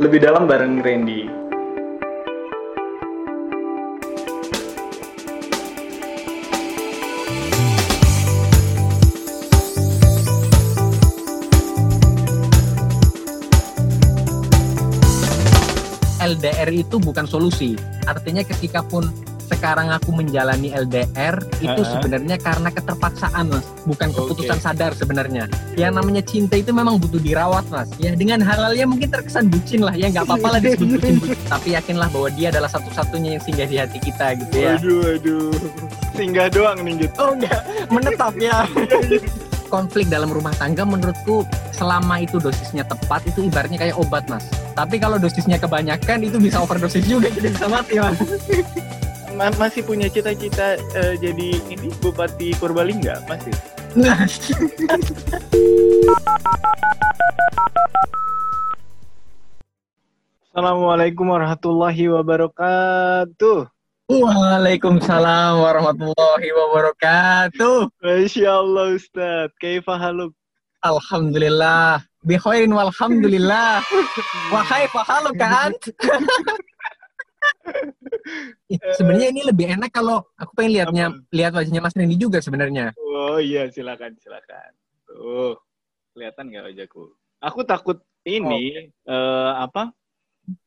Lebih dalam bareng Randy. LDR itu bukan solusi. Artinya ketika pun sekarang aku menjalani LDR itu Ha-ha. sebenarnya karena keterpaksaan mas, bukan keputusan Oke. sadar sebenarnya. Yang namanya cinta itu memang butuh dirawat mas. Ya dengan hal-halnya mungkin terkesan bucin lah ya nggak apa-apa lah disebut bucin, Tapi yakinlah bahwa dia adalah satu-satunya yang singgah di hati kita gitu ya. Waduh, waduh. Singgah doang nih gitu. Oh enggak, menetap ya. Konflik dalam rumah tangga menurutku selama itu dosisnya tepat itu ibaratnya kayak obat mas. Tapi kalau dosisnya kebanyakan itu bisa overdosis juga kita bisa mati mas. Ma- masih punya cita-cita eh, jadi ini Bupati Purbalingga masih. Assalamualaikum warahmatullahi wabarakatuh. Waalaikumsalam warahmatullahi wabarakatuh. Masya Allah Ustadz, kaifa haluk? Alhamdulillah. Bikhairin walhamdulillah. Wa kaifa haluka ant? Ih, Sebenarnya ini lebih enak kalau aku pengen lihatnya lihat wajahnya Mas Randy juga sebenarnya. Oh iya, silakan, silakan. Tuh, kelihatan nggak wajahku? Aku takut ini eh, apa?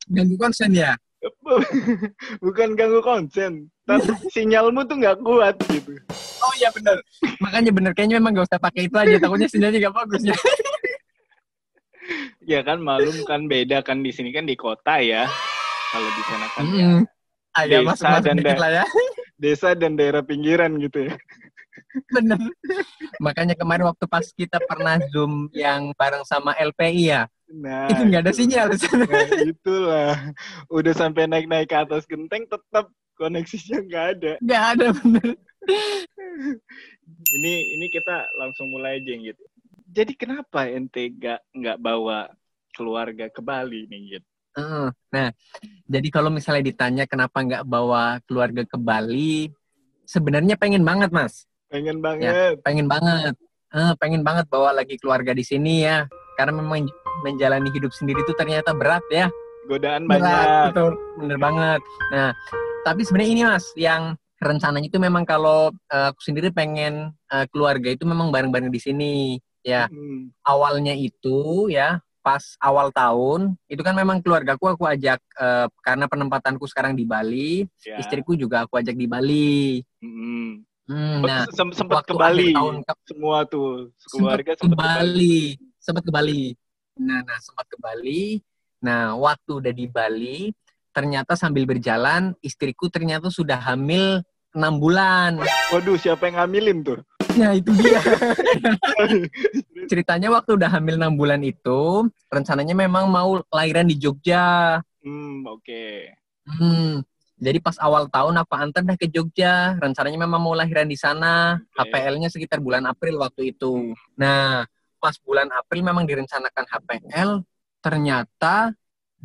Ganggu konsen ya. Bukan ganggu konsen, tapi sinyalmu tuh nggak kuat gitu. Oh iya benar. Makanya bener kayaknya memang gak usah pakai itu aja. Takutnya sinyalnya gak bagus ya. Ya kan malum kan beda kan di sini kan di kota ya. Kalau di sana kan ya, Mm. Agak Desa masuk masuk dan dikit da- lah ya. desa dan daerah pinggiran gitu ya. Bener. Makanya kemarin waktu pas kita pernah zoom yang bareng sama LPI ya, Nah, itu nggak ada itu. sinyal. Nah, itulah. Udah sampai naik-naik ke atas genteng tetap koneksinya nggak ada. Nggak ada bener. Ini ini kita langsung mulai aja gitu. Jadi kenapa ente nggak nggak bawa keluarga ke Bali nih gitu? Heeh. Nah, jadi kalau misalnya ditanya kenapa nggak bawa keluarga ke Bali, sebenarnya pengen banget mas, Pengen banget. pengen banget, Eh, pengen banget bawa lagi keluarga di sini ya, karena memang menjalani hidup sendiri itu ternyata berat ya. Godaan Berat, banyak. betul, bener banget. Nah, tapi sebenarnya ini mas, yang rencananya itu memang kalau eh, aku sendiri pengen eh, keluarga itu memang bareng-bareng di sini, ya. Hmm. awalnya itu ya pas awal tahun itu kan memang keluargaku aku ajak eh, karena penempatanku sekarang di Bali Ya. istriku juga aku ajak di Bali Hmm. Hmm, nah sem- sempat ke Bali tahun ke- semua tuh keluarga ke sempat ke Bali. Bali sempat ke Bali nah nah sempat ke Bali nah waktu udah di Bali ternyata sambil berjalan istriku ternyata sudah hamil enam bulan Waduh, siapa yang ngamilin tuh? Nah itu dia ceritanya waktu udah hamil enam bulan itu rencananya memang mau lahiran di Jogja hmm, oke. Hmm, jadi pas awal tahun aku antar dah ke Jogja. Rencananya memang mau lahiran di sana. Oke. HPL-nya sekitar bulan April waktu itu. Nah, pas bulan April memang direncanakan HPL. Ternyata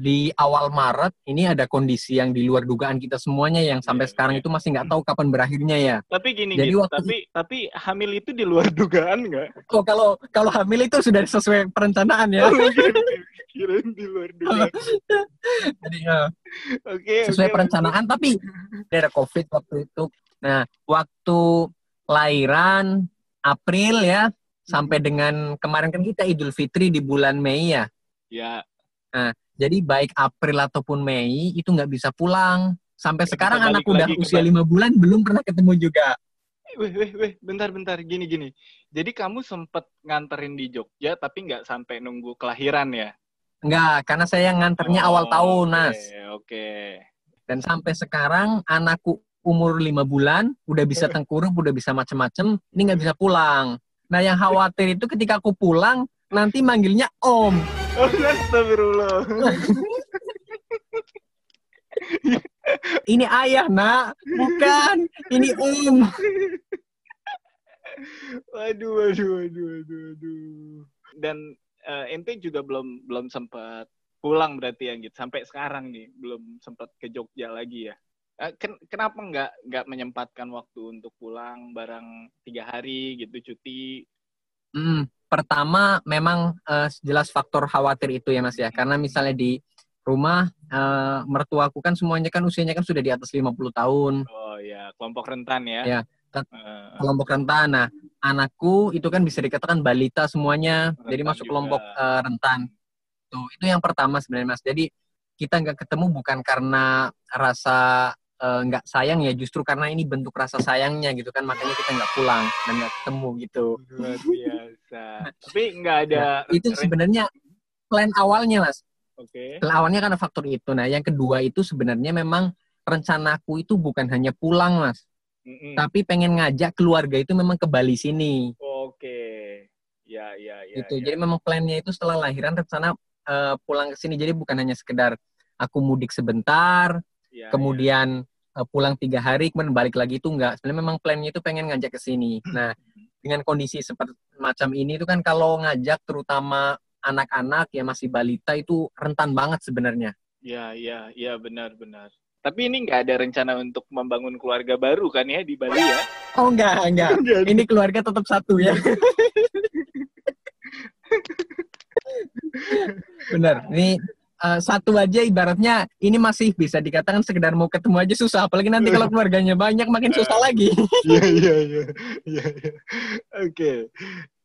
di awal Maret ini ada kondisi yang di luar dugaan kita semuanya yang sampai Iya, sekarang iya. itu masih nggak tahu kapan berakhirnya ya. Tapi gini Jadi gitu, waktu- tapi tapi hamil itu di luar dugaan nggak? Oh, kalau kalau hamil itu sudah sesuai perencanaan ya. Kirain di luar dugaan. Jadi, eh, Oke, sesuai oke. perencanaan tapi ada covid waktu itu nah waktu lahiran April ya sampai dengan kemarin kan kita Idul Fitri di bulan Mei ya Ya, jadi baik April ataupun Mei itu nggak bisa pulang. Sampai Nggak sekarang anakku udah usia lima bulan belum pernah ketemu juga. Weh, weh, weh, bentar, bentar, gini, gini. Jadi kamu sempet nganterin di Jogja, tapi nggak sampai nunggu kelahiran ya? nggak karena saya nganternya awal Oh, tahun oke, Nas. Oke. dan sampai sekarang anakku umur lima bulan udah bisa tengkurap udah bisa macem-macem ini nggak bisa pulang. Nah yang khawatir itu ketika aku pulang nanti manggilnya om astagfirullah. ini ayah nak bukan ini om Waduh, waduh, waduh, waduh, waduh. Dan eh, ente juga belum belum sempat pulang berarti ya gitu sampai sekarang nih belum sempat ke Jogja lagi ya. Eh, ken- kenapa nggak nggak menyempatkan waktu untuk pulang barang tiga hari gitu cuti? Hmm, pertama memang eh, jelas faktor khawatir itu ya mas ya karena misalnya di rumah uh, mertuaku kan semuanya kan usianya kan sudah di atas 50 tahun. Oh ya, kelompok rentan ya. Ya, uh, kelompok rentan. Nah, anakku itu kan bisa dikatakan balita semuanya, jadi masuk juga. kelompok uh, rentan. Tuh, itu yang pertama sebenarnya Mas. Jadi kita nggak ketemu bukan karena rasa nggak uh, sayang ya, justru karena ini bentuk rasa sayangnya gitu kan, makanya kita nggak pulang dan nggak ketemu gitu. Luar biasa. Tapi nggak ada. Nah, itu sebenarnya plan awalnya Mas Oke. Okay. Awalnya karena faktor itu. Nah, yang kedua itu sebenarnya memang rencanaku itu bukan hanya pulang, Mas. Mm-mm. Tapi pengen ngajak keluarga itu memang ke Bali sini. Oke. Okay. Ya, ya, ya. Itu. Ya. Jadi memang plannya itu setelah lahiran rencana uh, pulang ke sini. Jadi bukan hanya sekedar aku mudik sebentar, ya, kemudian ya. Uh, pulang tiga hari, kemudian balik lagi itu enggak. Sebenarnya memang plannya itu pengen ngajak ke sini. Nah, dengan kondisi seperti macam ini itu kan kalau ngajak terutama anak-anak yang masih balita itu rentan banget sebenarnya. Ya, ya, ya benar-benar. Tapi ini nggak ada rencana untuk membangun keluarga baru kan ya di Bali ya? Oh enggak, enggak. ini keluarga tetap satu ya. Benar. Ini uh, satu aja ibaratnya ini masih bisa dikatakan sekedar mau ketemu aja susah. Apalagi nanti kalau keluarganya banyak makin susah lagi. Iya, iya, iya. iya, iya. Oke.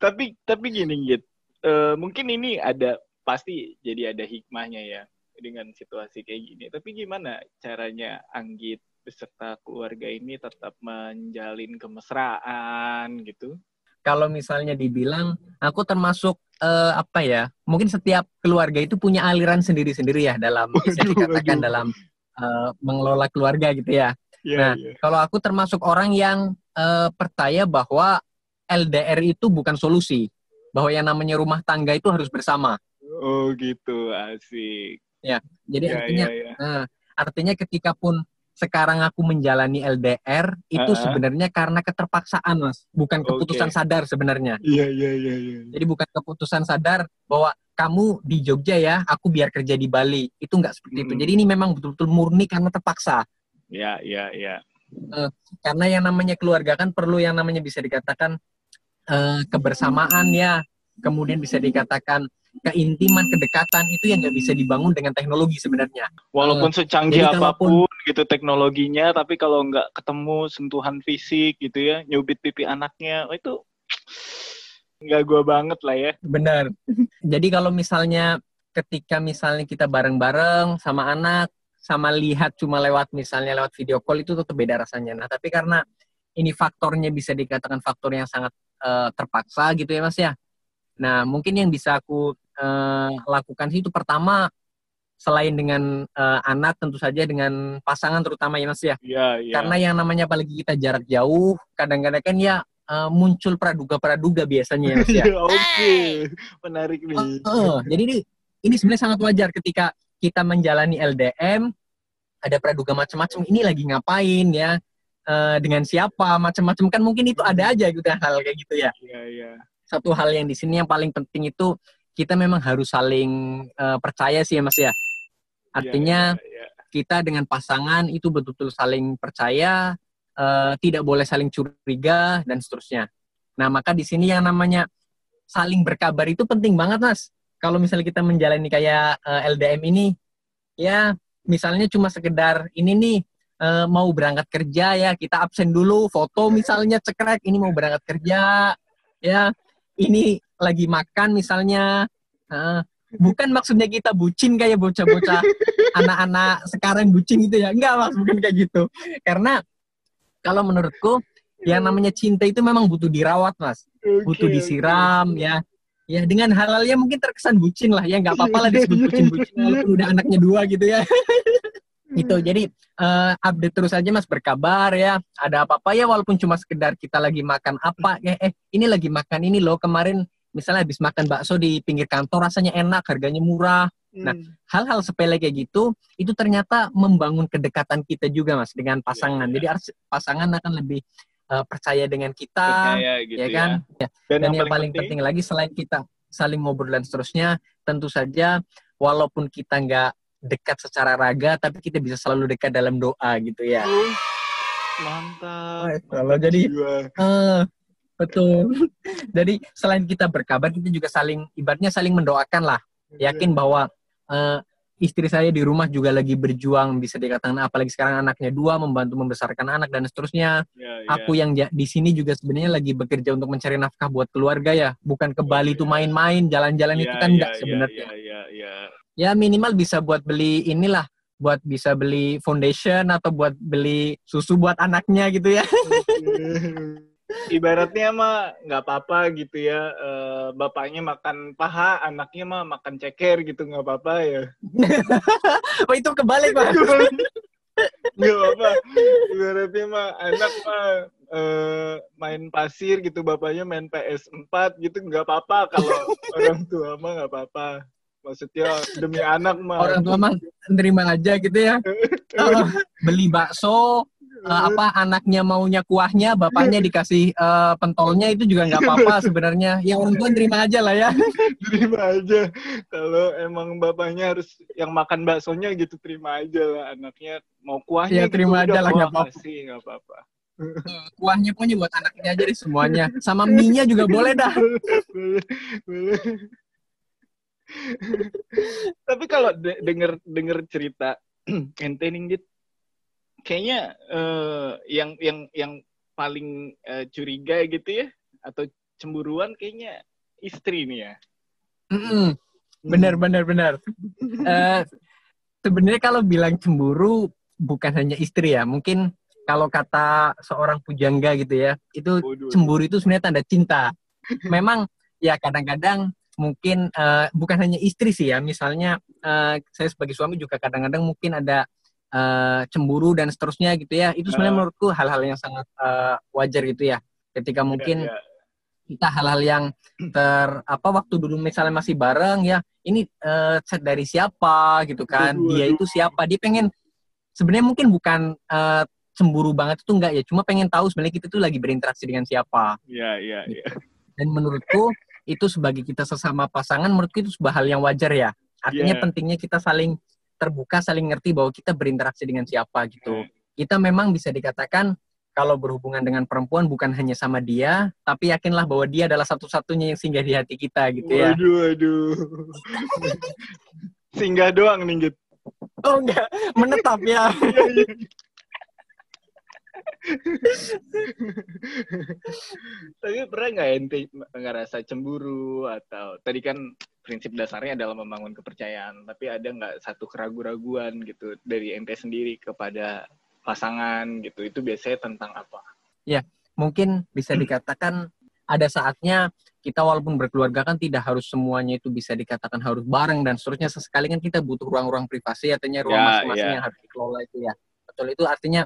Tapi tapi gini gitu uh, mungkin ini ada pasti jadi ada hikmahnya ya dengan situasi kayak gini. Tapi gimana caranya Anggit beserta keluarga ini tetap menjalin kemesraan gitu? Kalau misalnya dibilang, aku termasuk uh, apa ya? Mungkin setiap keluarga itu punya aliran sendiri-sendiri ya dalam bisa dikatakan dalam uh, mengelola keluarga gitu ya. Yeah, nah, yeah. kalau aku termasuk orang yang uh, percaya bahwa LDR itu bukan solusi bahwa yang namanya rumah tangga itu harus bersama. Oh gitu, asik. Ya, jadi ya, artinya, ya, ya. Nah, artinya ketika pun sekarang aku menjalani LDR itu uh -huh. sebenarnya karena keterpaksaan mas, bukan keputusan okay. sadar sebenarnya. Iya iya iya. Ya. Jadi bukan keputusan sadar bahwa kamu di Jogja ya, aku biar kerja di Bali. Itu nggak seperti hmm. itu. Jadi ini memang betul-betul murni karena terpaksa. Iya iya iya. Uh, karena yang namanya keluarga kan perlu yang namanya bisa dikatakan uh, kebersamaan ya, kemudian bisa dikatakan keintiman, kedekatan itu yang nggak bisa dibangun dengan teknologi sebenarnya. Walaupun uh, secanggih apa pun kalaupun, gitu teknologinya, tapi kalau nggak ketemu sentuhan fisik gitu ya, nyubit pipi anaknya, oh itu nggak gua banget lah ya. Benar. Jadi kalau misalnya ketika misalnya kita bareng-bareng sama anak, sama lihat cuma lewat misalnya lewat video call itu tetap beda rasanya. Nah, tapi karena ini faktornya bisa dikatakan faktor yang sangat uh, terpaksa gitu ya mas ya. Nah mungkin yang bisa aku uh, lakukan sih itu pertama selain dengan uh, anak tentu saja dengan pasangan terutama ya mas ya. Iya iya. Karena yang namanya apalagi kita jarak jauh kadang-kadang kan ya uh, muncul praduga-praduga biasanya ya mas ya. Oke okay. menarik nih. Uh, uh, jadi ini ini sebenarnya sangat wajar ketika kita menjalani LDM ada praduga macam-macam ini lagi ngapain ya uh, dengan siapa macam-macam kan mungkin itu ada aja gitu hal kayak gitu ya. Iya iya. Satu hal yang di sini yang paling penting itu kita memang harus saling uh, percaya sih ya Mas ya. Artinya yeah, yeah, yeah. kita dengan pasangan itu betul-betul saling percaya, uh, tidak boleh saling curiga dan seterusnya. Nah, maka di sini yang namanya saling berkabar itu penting banget, Mas. Kalau misalnya kita menjalani kayak uh, LDM ini, ya misalnya cuma sekedar ini nih uh, mau berangkat kerja ya kita absen dulu foto misalnya cekrek ini mau berangkat kerja ya ini lagi makan misalnya. Uh, bukan maksudnya kita bucin kayak bocah-bocah anak-anak sekarang bucin gitu ya. Enggak mas bukan kayak gitu. Karena kalau menurutku yang namanya cinta itu memang butuh dirawat mas. Butuh disiram ya. Ya dengan halal ya mungkin terkesan bucin lah ya. Nggak apa-apa lah disebut bucin-bucin walaupun udah anaknya dua gitu ya itu hmm. jadi uh, update terus aja mas berkabar ya ada apa-apa ya walaupun cuma sekedar kita lagi makan apa ya eh ini lagi makan ini loh kemarin misalnya habis makan bakso di pinggir kantor rasanya enak harganya murah nah hmm. hal-hal sepele kayak gitu itu ternyata membangun kedekatan kita juga mas dengan pasangan ya, ya. jadi pasangan akan lebih uh, percaya dengan kita percaya, gitu ya kan ya. dan, dan yang, yang paling penting, penting lagi selain kita saling ngobrol dan seterusnya tentu saja walaupun kita nggak dekat secara raga tapi kita bisa selalu dekat dalam doa gitu ya. Mantap. Kalau jadi uh, betul. jadi selain kita berkabar kita juga saling ibaratnya saling mendoakan lah. Iya. Yakin bahwa uh, istri saya di rumah juga lagi berjuang bisa dikatakan apalagi sekarang anaknya dua membantu membesarkan anak dan seterusnya Ya, ya. aku yang di sini juga sebenarnya lagi bekerja untuk mencari nafkah buat keluarga ya bukan ke Iya, Bali iya. tuh main-main jalan-jalan itu Ya, kan enggak ya, sebenarnya Ya, minimal bisa buat beli inilah buat bisa beli foundation atau buat beli susu buat anaknya gitu ya Ibaratnya mah nggak apa-apa gitu ya. eh, bapaknya makan paha, anaknya mah makan ceker gitu nggak apa-apa ya. oh itu kebalik pak Nggak apa-apa. Ibaratnya mah anak mah eh, main pasir gitu, bapaknya main PS4 gitu nggak apa-apa. Kalau orang tua mah nggak apa-apa. Maksudnya demi anak mah. orang tua mah nerima aja gitu ya. Oh, beli bakso eh, apa anaknya maunya kuahnya bapaknya dikasih eh, pentolnya itu juga nggak apa-apa sebenarnya. Ya orang tua nerima aja lah ya. Terima aja. Kalau emang bapaknya harus yang makan baksonya gitu terima aja lah. Anaknya mau kuahnya Ya, terima gitu, aja lah, nggak apa-apa. kasih, nggak apa-apa. Kuahnya pokoknya buat anaknya aja deh semuanya. Sama mie juga boleh dah. Boleh boleh tapi kalau de- denger denger cerita ente nih Dit, kayaknya eh, yang yang yang paling eh, curiga gitu ya atau cemburuan kayaknya istri nih ya. Mm-mm. benar benar benar. Eh, sebenarnya kalau bilang cemburu bukan hanya istri ya. Mungkin kalau kata seorang pujangga gitu ya itu cemburu itu sebenarnya tanda cinta. Memang ya kadang-kadang mungkin eh, bukan hanya istri sih ya, misalnya eh, saya sebagai suami juga kadang-kadang mungkin ada eh, cemburu dan seterusnya gitu ya. Itu sebenarnya Ah. menurutku hal-hal yang sangat eh, wajar gitu ya. Ketika mungkin Ya, ya. kita hal-hal yang ter apa waktu dulu misalnya masih bareng ya, ini eh, chat dari siapa gitu kan, dia itu siapa, dia pengen sebenarnya mungkin bukan eh, cemburu banget itu enggak ya, cuma pengen tahu sebenarnya kita tuh lagi berinteraksi dengan siapa. Ya, ya, ya. Dan menurutku itu sebagai kita sesama pasangan, menurutku itu sebuah hal yang wajar ya. Artinya Iya. pentingnya kita saling terbuka, saling ngerti bahwa kita berinteraksi dengan siapa gitu. Hmm. Kita memang bisa dikatakan kalau berhubungan dengan perempuan bukan hanya sama dia, tapi yakinlah bahwa dia adalah satu-satunya yang singgah di hati kita gitu ya. Waduh, waduh. Singgah doang nih, Git. Oh enggak, menetap ya. Tapi pernah nggak ente ngerasa cemburu atau tadi kan prinsip dasarnya adalah membangun kepercayaan, tapi ada nggak satu keraguan-raguan gitu dari ente sendiri kepada pasangan gitu? Itu biasanya tentang apa? Mungkin bisa dikatakan ada saatnya kita walaupun berkeluarga kan tidak harus semuanya itu bisa dikatakan harus bareng dan seterusnya. Sesekali kan kita butuh ruang-ruang privasi, artinya ruang Ya, masing-masing ya. yang harus dikelola itu ya. Betul itu artinya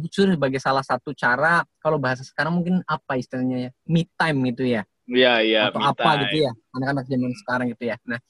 justru sebagai salah satu cara kalau bahasa sekarang mungkin apa istilahnya ya me time gitu ya Iya, iya. atau apa time. gitu ya anak-anak zaman sekarang gitu ya nah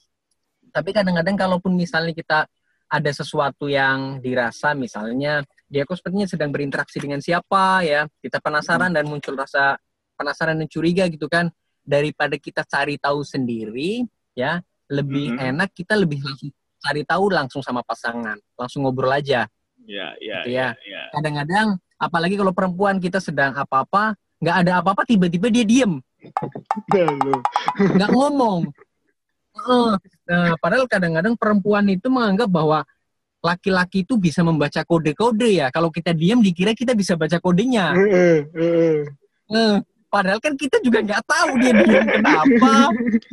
tapi kadang-kadang kalaupun misalnya kita ada sesuatu yang dirasa misalnya dia kok sepertinya sedang berinteraksi dengan siapa ya kita penasaran dan muncul rasa penasaran dan curiga gitu kan daripada kita cari tahu sendiri ya lebih Mhm. enak kita lebih langsung cari tahu langsung sama pasangan langsung ngobrol aja Iya, iya, Gitu iya. ya. iya. kadang-kadang apalagi kalau perempuan kita sedang apa-apa nggak ada apa-apa tiba-tiba dia diem nggak ngomong Heeh. nah, padahal kadang-kadang perempuan itu menganggap bahwa laki-laki itu bisa membaca kode-kode ya kalau kita diem dikira kita bisa baca kodenya Heeh, heeh. Padahal kan kita juga nggak tahu dia diem kenapa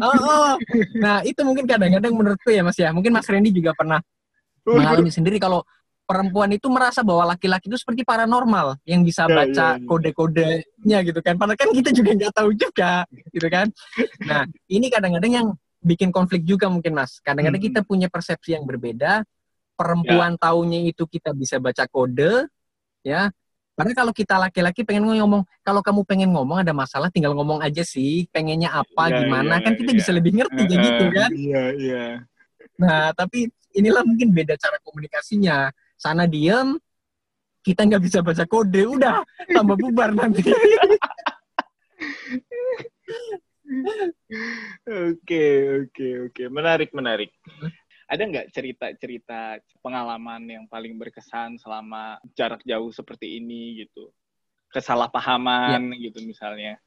Heeh. nah itu mungkin kadang-kadang menurutku ya mas ya mungkin mas Randy juga pernah mengalami sendiri kalau perempuan itu merasa bahwa laki-laki itu seperti paranormal yang bisa Ya, baca ya, ya. kode-kodenya gitu kan. Padahal kan kita juga nggak tahu juga gitu kan. Nah ini kadang-kadang yang bikin konflik juga mungkin mas. Kadang-kadang Hmm. kita punya persepsi yang berbeda. Perempuan Ya. taunya itu kita bisa baca kode, ya. Karena kalau kita laki-laki pengen ngomong, kalau kamu pengen ngomong ada masalah, tinggal ngomong aja sih. Pengennya apa, Ya, gimana, ya, kan kita ya. bisa lebih ngerti kayak gitu kan. Iya, iya. Nah, tapi inilah mungkin beda cara komunikasinya. Sana diem, kita nggak bisa baca kode, udah tambah bubar nanti. Oke, oke, oke. Menarik, menarik. Ada nggak cerita-cerita pengalaman yang paling berkesan selama jarak jauh seperti ini gitu? Kesalahpahaman gitu misalnya.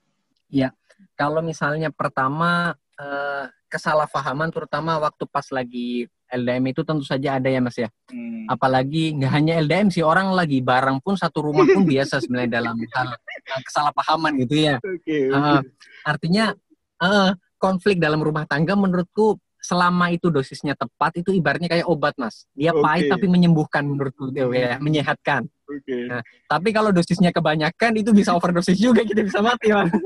Kalau misalnya pertama eh, kesalahpahaman, terutama waktu pas lagi LDM itu tentu saja ada ya Mas ya. Hmm. Apalagi nggak hanya LDM sih orang lagi barang pun satu rumah pun biasa sebenarnya dalam hal uh, kesalahpahaman gitu ya. Oke. Uh, oke. artinya uh, konflik dalam rumah tangga menurutku selama itu dosisnya tepat itu ibaratnya kayak obat mas. Dia pahit Oke. tapi menyembuhkan menurutku ya, menyehatkan. Oke. Nah, Tapi kalau dosisnya kebanyakan itu bisa overdosis juga kita bisa mati mas.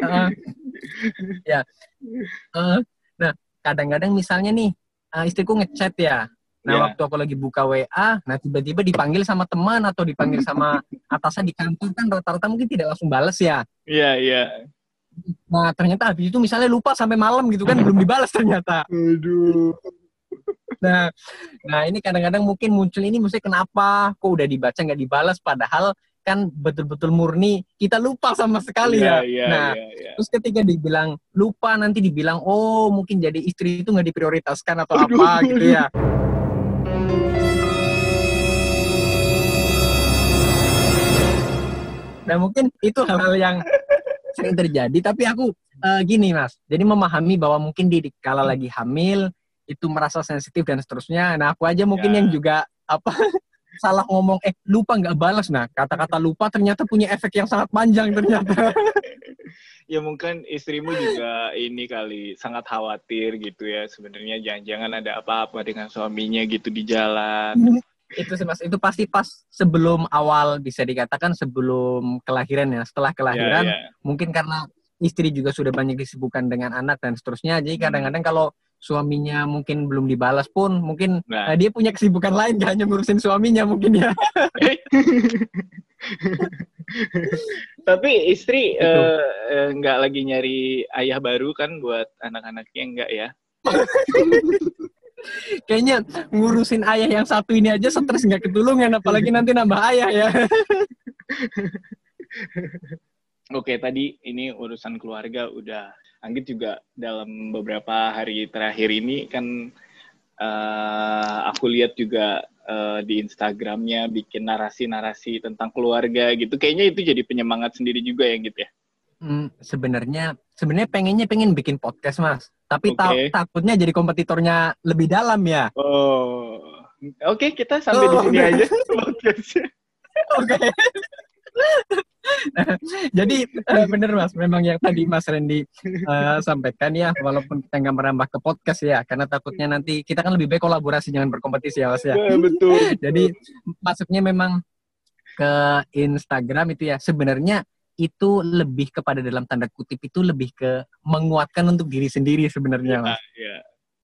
Uh, ya. Uh, kadang-kadang misalnya nih uh, istriku ngechat ya. Nah Ya. waktu aku lagi buka WA, nah tiba-tiba dipanggil sama teman atau dipanggil sama atasan di kantor kan rata-rata mungkin tidak langsung bales ya. Iya, iya. Nah ternyata habis itu misalnya lupa sampai malam gitu kan belum dibalas ternyata. Aduh. Nah, nah ini kadang-kadang mungkin muncul ini mesti kenapa kok udah dibaca nggak dibalas padahal kan betul-betul murni kita lupa sama sekali Iya, ya. iya, nah iya, iya. terus ketika dibilang lupa nanti dibilang oh mungkin jadi istri itu nggak diprioritaskan atau Aduh, apa gitu ya. Nah mungkin itu hal-hal yang sering terjadi tapi aku eh, gini mas jadi memahami bahwa mungkin di kala lagi hamil itu merasa sensitif dan seterusnya nah aku aja mungkin Ya. yang juga apa salah ngomong eh lupa nggak balas nah kata-kata lupa ternyata punya efek yang sangat panjang ternyata Ya mungkin istrimu juga ini kali sangat khawatir gitu ya sebenarnya jangan-jangan ada apa-apa dengan suaminya gitu di jalan. itu sih mas itu pasti pas sebelum awal bisa dikatakan sebelum kelahiran ya setelah kelahiran Ya, ya. mungkin karena istri juga sudah banyak disibukkan dengan anak dan seterusnya jadi Hmm. kadang-kadang kalau suaminya mungkin belum dibalas pun mungkin Nah. nah, dia punya kesibukan lain gak hanya ngurusin suaminya mungkin ya Tapi istri Itu. eh, eh, nggak lagi nyari ayah baru kan buat anak-anaknya enggak ya? kayaknya ngurusin ayah yang satu ini aja stres nggak ketulungan apalagi nanti nambah ayah ya Oke, tadi ini urusan keluarga udah. Anggit juga dalam beberapa hari terakhir ini kan eh, aku lihat juga eh, di Instagramnya bikin narasi-narasi tentang keluarga gitu. Kayaknya itu jadi penyemangat sendiri juga ya gitu ya. Hmm, sebenarnya sebenarnya pengennya pengen bikin podcast mas tapi ta- Oke. takutnya jadi kompetitornya lebih dalam ya Oh, oke kita sampai di Oh, sini oke. aja podcastnya. Oke. Jadi eh, bener mas, memang yang tadi Mas Randy eh, sampaikan ya, walaupun kita nggak merambah ke podcast ya, karena takutnya nanti kita kan lebih baik kolaborasi jangan berkompetisi ya mas ya. Eh, betul. Jadi masuknya memang ke Instagram itu ya, sebenarnya itu lebih kepada dalam tanda kutip itu lebih ke menguatkan untuk diri sendiri sebenarnya mas. ya.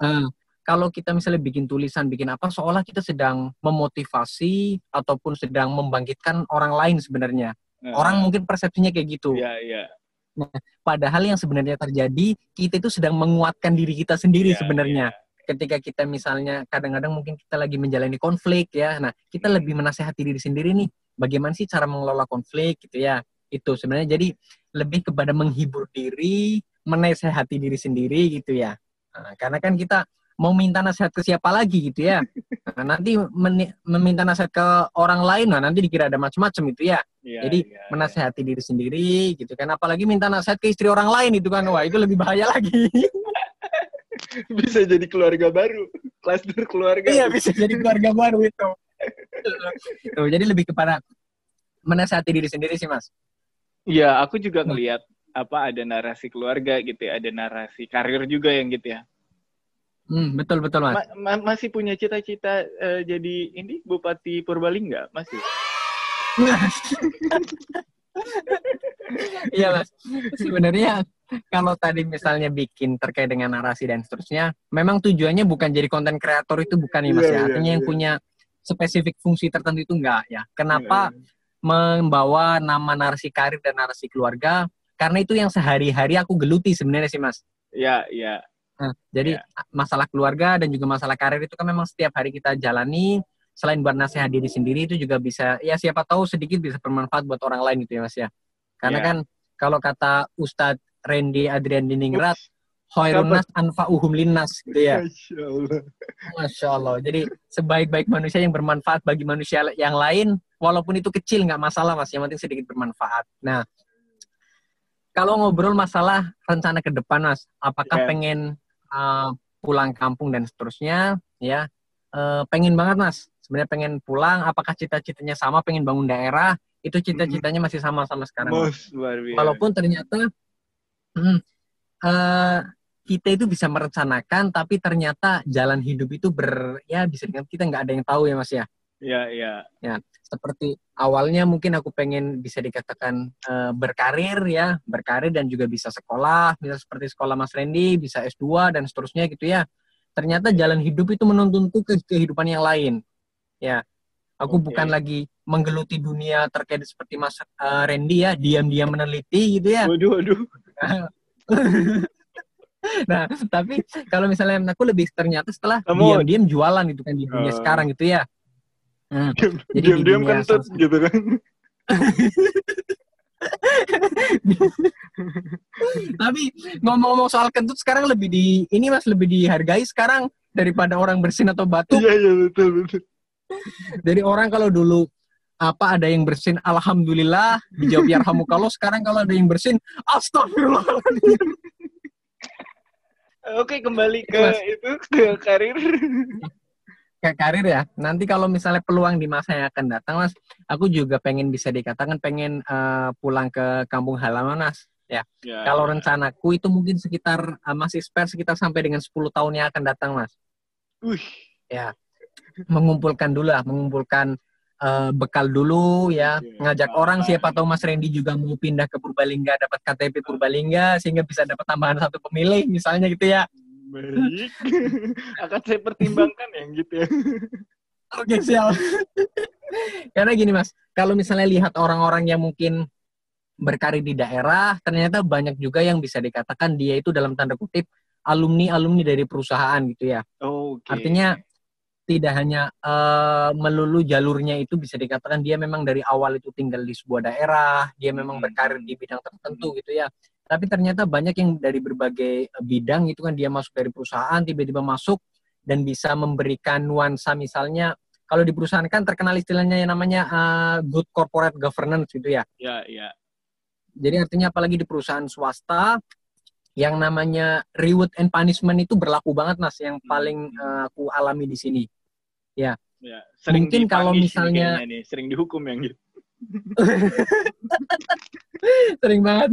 Eh, kalau kita misalnya bikin tulisan, bikin apa, seolah kita sedang memotivasi ataupun sedang membangkitkan orang lain sebenarnya. Nah, Orang mungkin persepsinya kayak gitu. ya ya Padahal yang sebenarnya terjadi, kita itu sedang menguatkan diri kita sendiri Ya, sebenarnya. Ketika kita misalnya kadang-kadang mungkin kita lagi menjalani konflik ya, nah kita Hmm. lebih menasehati diri sendiri nih, bagaimana sih cara mengelola konflik gitu ya. Itu sebenarnya jadi lebih kepada menghibur diri, menasehati diri sendiri gitu ya. Nah, karena kan kita mau minta nasihat ke siapa lagi gitu ya. Nah, nanti meminta nasihat ke orang lain, nah nanti dikira ada macam-macam itu ya. Ya, Jadi, ya, menasehati diri sendiri gitu kan. Apalagi minta nasihat ke istri orang lain itu kan. Wah itu lebih bahaya lagi. Bisa jadi keluarga baru, klaster keluarga. iya bisa jadi keluarga baru itu. Tuh, jadi lebih kepada menasehati diri sendiri sih mas. Iya, aku juga ngelihat apa ada narasi keluarga gitu ya, ada narasi karir juga yang gitu ya. Hmm, betul betul mas. Ma- ma- masih punya cita-cita eh, jadi ini Bupati Purbalingga masih? iya mas. Sebenarnya kalau tadi misalnya bikin terkait dengan narasi dan seterusnya memang tujuannya bukan jadi konten kreator itu bukan nih mas Iya, ya? Iya, artinya yang iya. punya spesifik fungsi tertentu itu enggak ya? Kenapa Iya, membawa nama narasi karir dan narasi keluarga? Karena itu yang sehari-hari aku geluti sebenarnya sih mas. Iya, iya. Nah, jadi masalah keluarga dan juga masalah karir itu kan memang setiap hari kita jalani selain buat nasihat diri sendiri itu juga bisa ya siapa tahu sedikit bisa bermanfaat buat orang lain gitu ya mas ya karena Ya. kan kalau kata Ustadz Randy Adrian Diningrat Ups, Khairun Siapa? nas anfa'uhum linnas gitu ya Masya Allah. Masya Allah jadi sebaik-baik manusia yang bermanfaat bagi manusia yang lain walaupun itu kecil nggak masalah mas yang penting sedikit bermanfaat nah kalau ngobrol masalah rencana ke depan mas apakah Ya. pengen uh, pulang kampung dan seterusnya ya. Uh, pengen banget mas. Sebenarnya pengen pulang. Apakah cita-citanya sama pengen bangun daerah? Itu cita-citanya masih sama sama sekarang Mas, walaupun ternyata hmm, uh, kita itu bisa merencanakan tapi ternyata jalan hidup itu ber ya bisa dengan kita nggak ada yang tahu ya mas ya Iya, iya. Ya, seperti awalnya mungkin aku pengen bisa dikatakan uh, berkarir ya, berkarir dan juga bisa sekolah, bisa seperti sekolah Mas Randy, bisa S2 dan seterusnya gitu ya. Ternyata jalan hidup itu menuntunku ke kehidupan yang lain. Ya. Aku okay. bukan lagi menggeluti dunia terkait seperti Mas uh, Randy ya, diam-diam meneliti gitu ya. Waduh, waduh. nah, tapi kalau misalnya aku lebih ternyata setelah diam-diam jualan itu kan di dunia uh. sekarang gitu ya Hmm. Diam-diam kentut gitu kan. Tapi ngomong-ngomong soal kentut sekarang lebih di ini Mas lebih dihargai sekarang daripada orang bersin atau batu. Iya iya betul betul. Jadi orang kalau dulu apa ada yang bersin alhamdulillah dijawab ya kalau sekarang kalau ada yang bersin astagfirullah. Oke kembali ke Mas. itu ke karir kayak karir ya. Nanti kalau misalnya peluang di masa yang akan datang, Mas, aku juga pengen bisa dikatakan pengen uh, pulang ke kampung halaman, Mas. Ya. ya kalau ya. rencanaku itu mungkin sekitar uh, masih spare sekitar sampai dengan 10 tahun yang akan datang, Mas. Wih. Ya. Mengumpulkan dulu lah, mengumpulkan uh, bekal dulu ya, ya ngajak orang siapa tahu Mas Randy juga mau pindah ke Purbalingga dapat KTP Purbalingga sehingga bisa dapat tambahan satu pemilih misalnya gitu ya. Baik. Akan saya pertimbangkan yang gitu ya. Oke, siap. Karena gini, Mas. Kalau misalnya lihat orang-orang yang mungkin berkarir di daerah, ternyata banyak juga yang bisa dikatakan dia itu dalam tanda kutip alumni-alumni dari perusahaan gitu ya. Oh, okay. Artinya tidak hanya uh, melulu jalurnya itu bisa dikatakan dia memang dari awal itu tinggal di sebuah daerah, dia memang hmm. berkarir di bidang tertentu gitu ya tapi ternyata banyak yang dari berbagai eh, bidang itu kan dia masuk dari perusahaan tiba-tiba masuk dan bisa memberikan nuansa misalnya kalau di perusahaan kan terkenal istilahnya yang namanya uh, good corporate governance gitu ya. Iya, iya. Jadi artinya apalagi di perusahaan swasta yang namanya reward and punishment itu berlaku banget Mas yang hmm. paling uh, aku alami di sini. Ya. ya sering Mungkin kalau misalnya nih, sering dihukum yang gitu. Sering banget.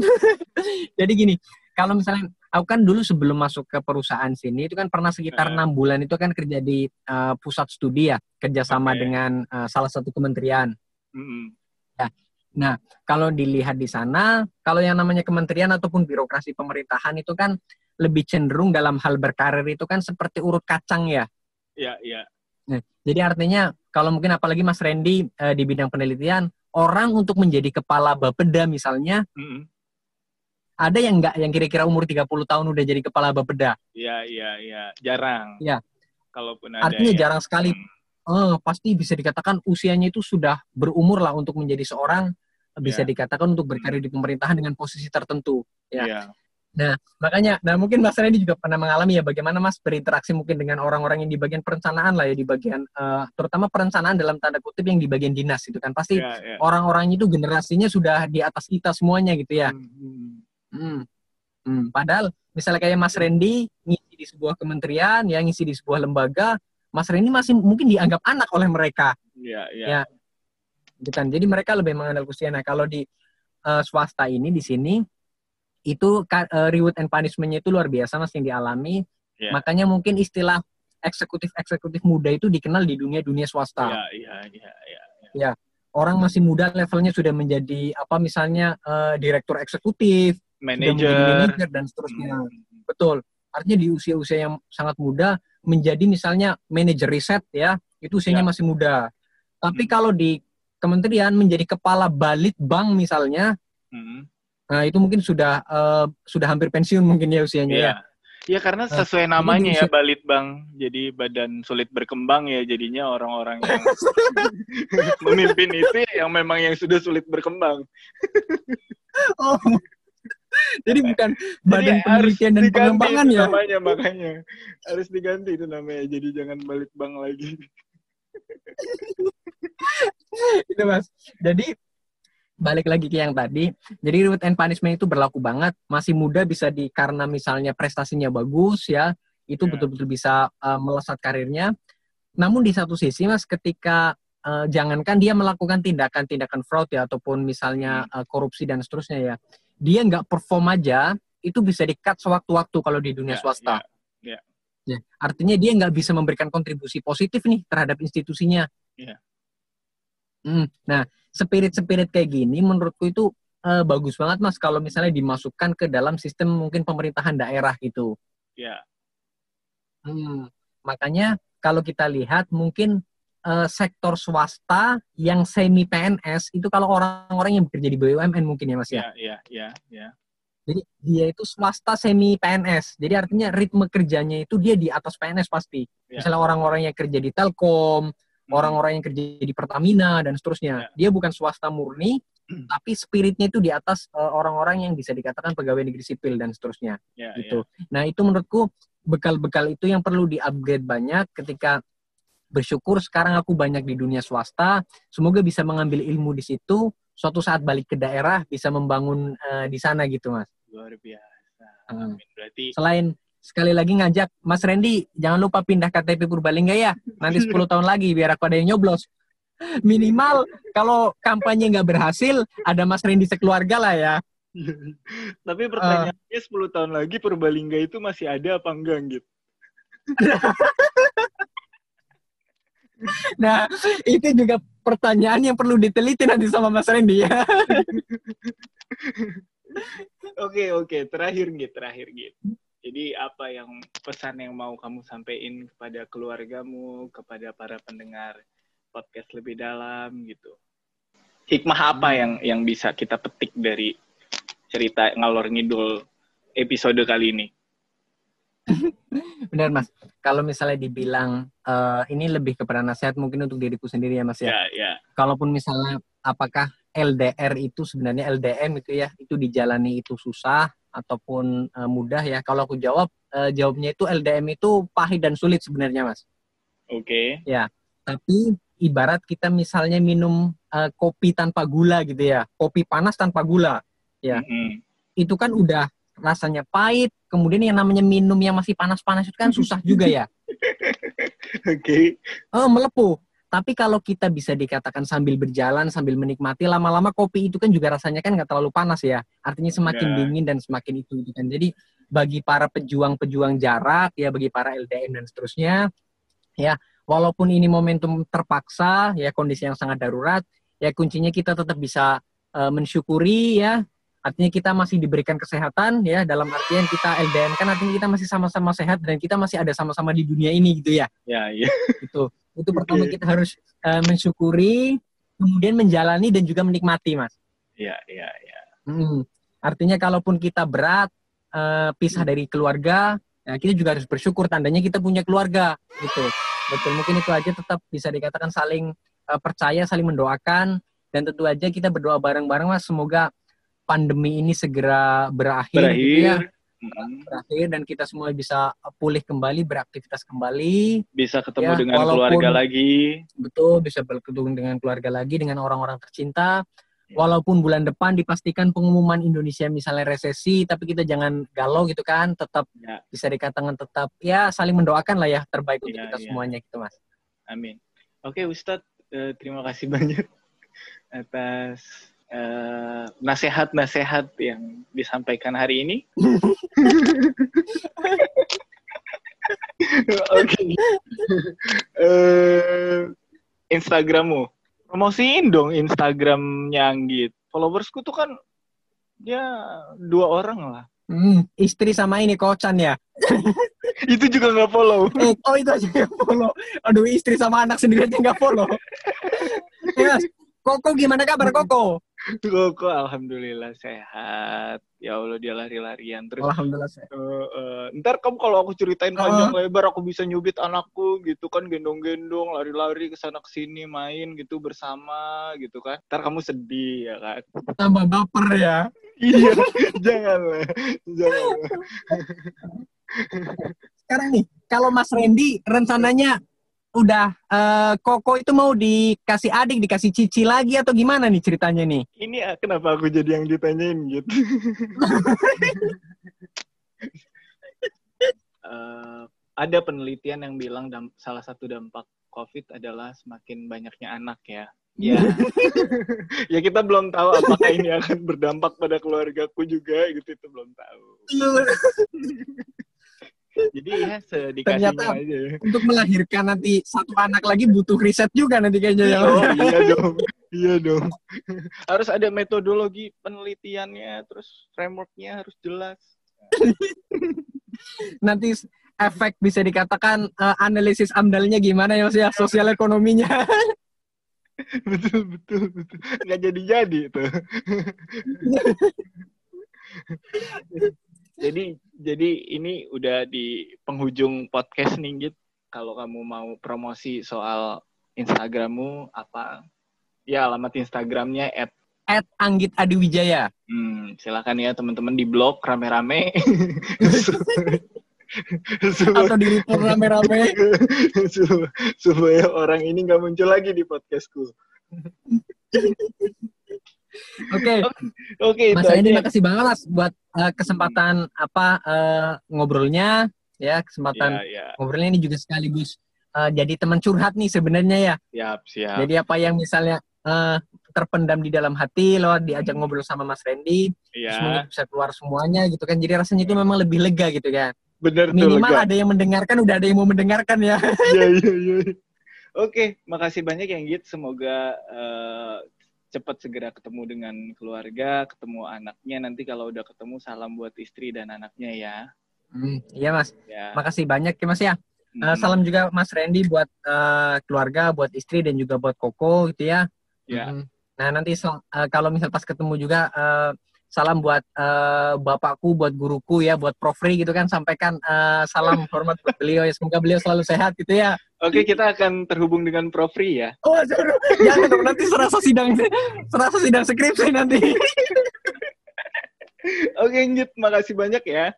Jadi gini, kalau misalnya aku kan dulu sebelum masuk ke perusahaan sini itu kan pernah sekitar enam bulan itu kan kerja di uh, pusat studi ya, kerjasama okay. dengan uh, salah satu kementerian. Mm -hmm. Ya. Nah, kalau dilihat di sana, kalau yang namanya kementerian ataupun birokrasi pemerintahan itu kan lebih cenderung dalam hal berkarir itu kan seperti urut kacang ya. Iya, iya. Nah, jadi artinya kalau mungkin apalagi Mas Randy uh, di bidang penelitian, orang untuk menjadi kepala Bapeda misalnya, mm -hmm. ada yang enggak yang kira-kira umur 30 tahun udah jadi kepala Bapeda? Iya, iya, iya, jarang. Iya. Kalaupun ada Artinya ya. jarang sekali. Hmm. Oh, pasti bisa dikatakan usianya itu sudah berumur lah untuk menjadi seorang bisa yeah. dikatakan untuk berkarir di pemerintahan dengan posisi tertentu ya. Yeah. Nah, makanya, nah mungkin Mas Randy juga pernah mengalami ya bagaimana Mas berinteraksi mungkin dengan orang-orang yang di bagian perencanaan lah ya, di bagian uh, terutama perencanaan dalam tanda kutip yang di bagian dinas itu kan pasti yeah, yeah. orang-orang itu generasinya sudah di atas kita semuanya gitu ya. Hmm. Hmm. hmm. Padahal misalnya kayak Mas Randy ngisi di sebuah kementerian, ya ngisi di sebuah lembaga, Mas Randy masih mungkin dianggap anak oleh mereka. Iya, yeah, yeah. Ya. Gitu kan. Jadi mereka lebih mengenal usia. Nah, kalau di uh, swasta ini di sini itu uh, reward and punishment-nya itu luar biasa mas yang dialami. Yeah. Makanya mungkin istilah eksekutif eksekutif muda itu dikenal di dunia dunia swasta. Iya iya iya. iya. Ya orang masih muda levelnya sudah menjadi apa misalnya uh, direktur eksekutif, manajer dan seterusnya. Hmm. Betul. Artinya di usia-usia yang sangat muda menjadi misalnya manajer riset ya itu usianya yeah. masih muda. Tapi hmm. kalau di kementerian menjadi kepala balit bank misalnya, hmm. Nah, itu mungkin sudah uh, sudah hampir pensiun mungkin ya usianya yeah. ya. Iya karena nah, sesuai uh, namanya ya balit bang, jadi badan sulit berkembang ya jadinya orang-orang yang memimpin itu yang memang yang sudah sulit berkembang. oh, jadi bukan badan jadi penelitian dan pengembangan ya? Namanya makanya harus diganti itu namanya, jadi jangan balit bang lagi. itu mas. Jadi balik lagi ke yang tadi. Jadi reward and punishment itu berlaku banget. Masih muda bisa di karena misalnya prestasinya bagus ya, itu Ya. betul-betul bisa uh, melesat karirnya. Namun di satu sisi Mas ketika uh, jangankan dia melakukan tindakan-tindakan fraud ya ataupun misalnya uh, korupsi dan seterusnya ya, dia nggak perform aja itu bisa di-cut sewaktu-waktu kalau di dunia Ya, swasta. ya. Ya, artinya dia nggak bisa memberikan kontribusi positif nih terhadap institusinya. Iya. Hmm, Nah, spirit-spirit kayak gini menurutku itu eh, bagus banget mas kalau misalnya dimasukkan ke dalam sistem mungkin pemerintahan daerah gitu. Ya. Hmm, Makanya kalau kita lihat mungkin eh, sektor swasta yang semi PNS itu kalau orang-orang yang bekerja di BUMN mungkin ya mas ya. Ya, ya, ya, ya. Jadi dia itu swasta semi PNS. Jadi artinya ritme kerjanya itu dia di atas PNS pasti. Ya. Misalnya orang-orang yang kerja di Telkom. Orang-orang yang kerja di Pertamina dan seterusnya. Dia bukan swasta murni, tapi spiritnya itu di atas eh, orang-orang yang bisa dikatakan pegawai negeri sipil dan seterusnya Ya, gitu. Nah, itu menurutku bekal-bekal itu yang perlu di-upgrade banyak ketika bersyukur sekarang aku banyak di dunia swasta, semoga bisa mengambil ilmu di situ, suatu saat balik ke daerah bisa membangun eh, di sana gitu, Mas. Luar biasa. Hmm. Amin. Berarti Selain sekali lagi ngajak Mas Randy, jangan lupa pindah KTP Purbalingga ya. Nanti 10 tahun lagi biar aku ada yang nyoblos. Minimal kalau kampanye nggak berhasil, ada Mas Randy sekeluarga lah ya. tapi pertanyaannya 10 tahun lagi Purbalingga itu masih ada apa enggak gitu. Nah, itu juga pertanyaan yang perlu diteliti nanti sama Mas Randy ya. Oke, oke, terakhir gitu, terakhir gitu. Jadi apa yang pesan yang mau kamu sampaikan kepada keluargamu, kepada para pendengar podcast lebih dalam gitu. Hikmah apa yang yang bisa kita petik dari cerita ngalor ngidul episode kali ini? Benar Mas. Kalau misalnya dibilang eh, ini lebih kepada nasihat mungkin untuk diriku sendiri ya Mas ya. Ya, ya. Kalaupun misalnya apakah LDR itu sebenarnya LDM itu ya, itu dijalani itu susah ataupun eh, mudah ya. Kalau aku jawab eh, jawabnya itu LDM itu pahit dan sulit sebenarnya Mas. Oke. Tapi ibarat kita misalnya minum eh, kopi tanpa gula gitu ya, kopi panas tanpa gula, Ya. Mm-mm. itu kan udah rasanya pahit. Kemudian yang namanya minum yang masih panas-panas itu kan susah juga ya. Oke. Oh, melepuh. Tapi kalau kita bisa dikatakan sambil berjalan, sambil menikmati, lama-lama kopi itu kan juga rasanya kan nggak terlalu panas ya. Artinya semakin Ya. dingin dan semakin itu, itu kan. Jadi bagi para pejuang-pejuang jarak, ya bagi para LDM dan seterusnya, ya walaupun ini momentum terpaksa, ya kondisi yang sangat darurat, ya kuncinya kita tetap bisa eh, mensyukuri ya. Artinya kita masih diberikan kesehatan ya dalam artian kita LDM kan artinya kita masih sama-sama sehat dan kita masih ada sama-sama di dunia ini gitu ya Ya, ya. itu itu pertama kita harus eh, mensyukuri kemudian menjalani dan juga menikmati mas. Ya, ya, ya. Mm. artinya kalaupun kita berat eh, pisah dari keluarga ya kita juga harus bersyukur tandanya kita punya keluarga gitu. Betul mungkin itu aja tetap bisa dikatakan saling eh, percaya saling mendoakan. Dan tentu aja kita berdoa bareng-bareng mas. Semoga pandemi ini segera berakhir, gitu ya Berakhir. Mm. berakhir dan kita semua bisa pulih kembali beraktivitas kembali Bisa ketemu Ya, dengan walaupun- keluarga lagi. betul bisa berkedung dengan keluarga lagi dengan orang-orang tercinta Ya. walaupun bulan depan dipastikan pengumuman Indonesia misalnya resesi tapi kita jangan galau gitu kan tetap Ya. bisa dikatakan tetap ya saling mendoakan lah ya terbaik untuk Ya, kita ya. semuanya gitu mas Amin. Oke, Ustadz, eh, terima kasih banyak atas eh, nasihat-nasihat yang disampaikan hari ini. Oke. Eh, Instagrammu. Promosiin dong Instagramnya Anggit. Followersku tuh kan ya dua orang lah. Hmm, istri sama ini kocan ya Itu juga nggak follow. eh, oh itu aja yang follow aduh istri sama anak sendiri aja nggak follow ya, Mas. Koko gimana kabar Koko Koko alhamdulillah sehat. Ya Allah dia lari-larian terus. alhamdulillah saya eh, eh, ntar kamu kalau aku ceritain panjang lebar aku bisa nyubit anakku gitu kan gendong-gendong lari-lari ke sana ke sini main gitu bersama gitu kan. Ntar kamu sedih ya kan. tambah baper ya iya, janganlah. Janganlah. sekarang nih kalau Mas Randy rencananya udah eh, Koko itu mau dikasih adik dikasih cici lagi atau gimana nih ceritanya nih Ini ah, kenapa aku jadi yang ditanyain gitu. Eh, ada penelitian yang bilang salah satu dampak COVID adalah semakin banyaknya anak ya. Ya, ya kita belum tahu apakah ini akan berdampak pada keluargaku juga gitu itu belum tahu. Jadi ya sedikasihnya Ternyata- aja. ya. Untuk melahirkan nanti satu anak lagi butuh riset juga nanti kayaknya ya. Oh iya dong, iya dong. harus ada metodologi penelitiannya, terus frameworknya harus jelas. Nanti efek bisa dikatakan eh, analisis amdalnya gimana ya Mas ya, sosial ekonominya. betul betul betul. Nggak jadi jadi itu. Jadi jadi ini udah di penghujung podcast nih Git. Kalau kamu mau promosi soal Instagrammu apa? Ya alamat Instagramnya at At Anggit Adiwijaya. Hmm, silakan ya teman-teman di blog rame-rame. Atau di report rame-rame. Sup- supaya orang ini nggak muncul lagi di podcastku. Oke, Oke, Mas Randy makasih banget Mas buat eh, kesempatan apa eh, ngobrolnya ya, kesempatan Ya, ya, ngobrolnya ini juga sekaligus eh, jadi teman curhat nih sebenarnya ya. siap, siap. Jadi apa yang misalnya eh, terpendam di dalam hati lewat diajak ngobrol sama Mas Randy, terus mungkin Ya, bisa keluar semuanya gitu kan. Jadi rasanya itu memang lebih lega gitu kan. bener tuh. Minimal ada yang mendengarkan, udah ada yang mau mendengarkan ya. Iya, iya, iya. Oke, makasih banyak yang Git. Semoga eh, cepat segera ketemu dengan keluarga, ketemu anaknya. Nanti kalau udah ketemu, salam buat istri dan anaknya ya. Hmm, iya Mas, Ya. makasih banyak ya Mas ya. Eh, Hmm, salam juga Mas Randy buat eh, keluarga, buat istri dan juga buat Koko gitu ya. Ya. Mm. Nah nanti so- eh, kalau misal pas ketemu juga eh, salam buat eh, bapakku, buat guruku ya, buat Prof Ri gitu kan sampaikan eh, salam hormat buat beliau ya. Semoga beliau selalu sehat gitu ya. Oke, kita akan terhubung dengan Prof. Ri ya. Oh jangan, jangan dong nanti serasa sidang serasa sidang skripsi nanti. Oke, Git. Makasih banyak ya.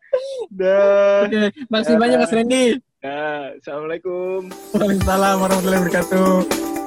Dah. Oke, makasih banyak Mas Randy. Dah. Assalamualaikum. Waalaikumsalam warahmatullahi wabarakatuh.